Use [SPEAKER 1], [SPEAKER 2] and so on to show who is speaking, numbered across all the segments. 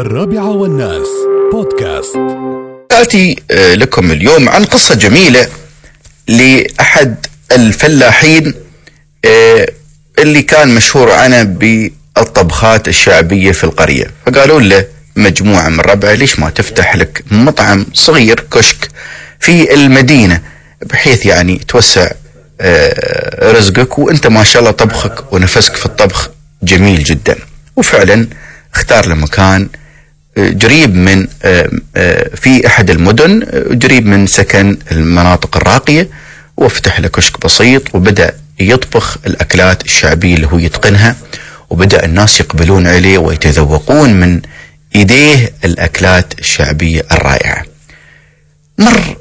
[SPEAKER 1] الرابعة والناس. بودكاست.
[SPEAKER 2] آتي آه، لكم اليوم عن قصة جميلة لأحد الفلاحين آه، اللي كان مشهور عنه بالطبخات الشعبية في القرية. فقالوا له مجموعة من ربعه ليش ما تفتح لك مطعم صغير كشك في المدينة بحيث يعني توسع آه، رزقك وأنت ما شاء الله طبخك ونفسك في الطبخ جميل جدا. وفعلا اختار له مكان قريب من آه، آه، في أحد المدن قريب من سكن المناطق الراقية وافتح له كشك بسيط وبدأ يطبخ الأكلات الشعبية اللي هو يتقنها وبدأ الناس يقبلون عليه ويتذوقون من إيديه الأكلات الشعبية الرائعة. مر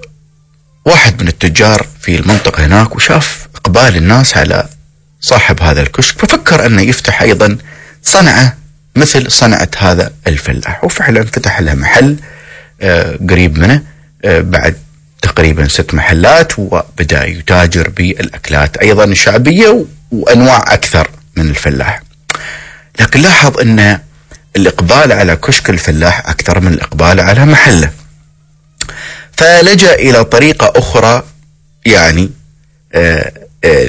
[SPEAKER 2] واحد من التجار في المنطقة هناك وشاف إقبال الناس على صاحب هذا الكشك ففكر أنه يفتح أيضا صنعة مثل صنعة هذا الفلاح وفعلا فتح له محل آه، قريب منه آه، بعد تقريبا ست محلات وبدأ يتاجر بالأكلات أيضا الشعبية وأنواع أكثر من الفلاح. لكن لاحظ أن الإقبال على كشك الفلاح أكثر من الإقبال على محله. فلجأ إلى طريقة أخرى يعني آه،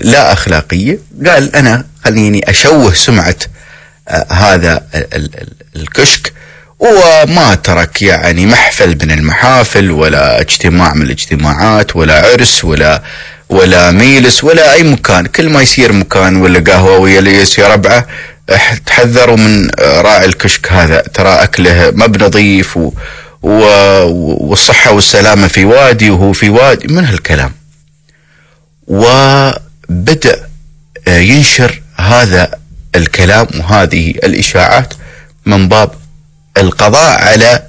[SPEAKER 2] لا أخلاقية. قال أنا خليني أشوه سمعة هذا الكشك وما ترك يعني محفل من المحافل ولا اجتماع من الاجتماعات ولا عرس ولا ولا ميلس ولا أي مكان. كل ما يصير مكان ولا قهوة ويا ليس يا ربعة تحذروا من راعي الكشك هذا. ترى أكله ما بنظيف و والصحة والسلامة في وادي وهو في وادي من هالكلام. وبدأ ينشر هذا الكلام وهذه الإشاعات من باب القضاء على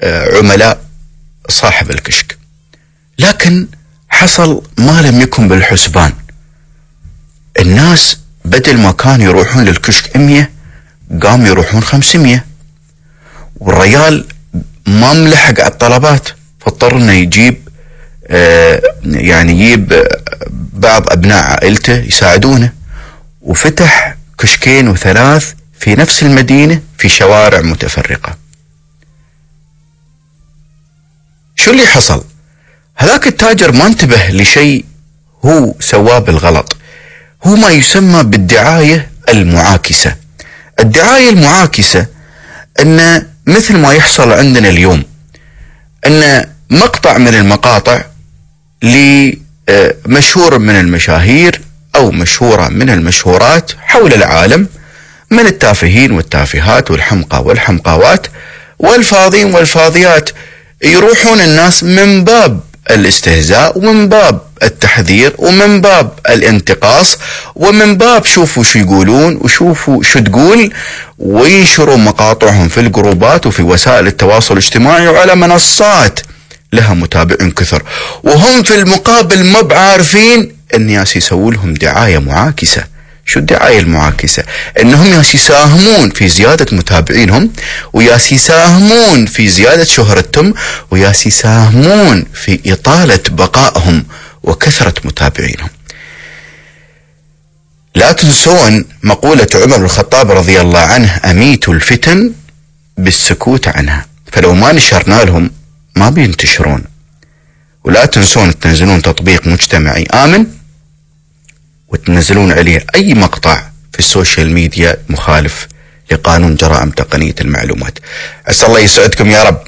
[SPEAKER 2] آه، عملاء صاحب الكشك. لكن حصل ما لم يكن بالحسبان. الناس بدل ما كانوا يروحون للكشك 100 قام يروحون 500 والريال ما ملحق على الطلبات فاضطر إنه يجيب آه، يعني يجيب بعض أبناء عائلته يساعدونه. وفتح كشكين وثلاث في نفس المدينة في شوارع متفرقة. شو اللي حصل؟ هذاك التاجر ما انتبه لشيء هو سواه بالغلط. هو ما يسمى بالدعاية المعاكسة. الدعاية المعاكسة أن مثل ما يحصل عندنا اليوم أن مقطع من المقاطع لمشهور من المشاهير أو مشهورة من المشهورات حول العالم من التافهين والتافهات والحمقى والحمقاوات والفاضين والفاضيات. يروحون الناس من باب الاستهزاء ومن باب التحذير ومن باب الانتقاص ومن باب شوفوا شو يقولون وشوفوا شو تقول وينشروا مقاطعهم في الجروبات وفي وسائل التواصل الاجتماعي وعلى منصات لها متابعين كثر. وهم في المقابل ما بعارفين الناس يسووا لهم دعاية معاكسة. شو الدعاية المعاكسة؟ إنهم ياس يساهمون في زيادة متابعينهم وياس يساهمون في زيادة شهرتهم وياس يساهمون في إطالة بقائهم وكثرة متابعينهم. لا تنسون مقولة عمر الخطاب رضي الله عنه أميت الفتن بالسكوت عنها. فلو ما نشرنا لهم ما بينتشرون. ولا تنسون تنزلون تطبيق مجتمعي آمن. وتنزلون عليه أي مقطع في السوشيال ميديا مخالف لقانون جرائم تقنية المعلومات. أسأل الله يسعدكم يا رب.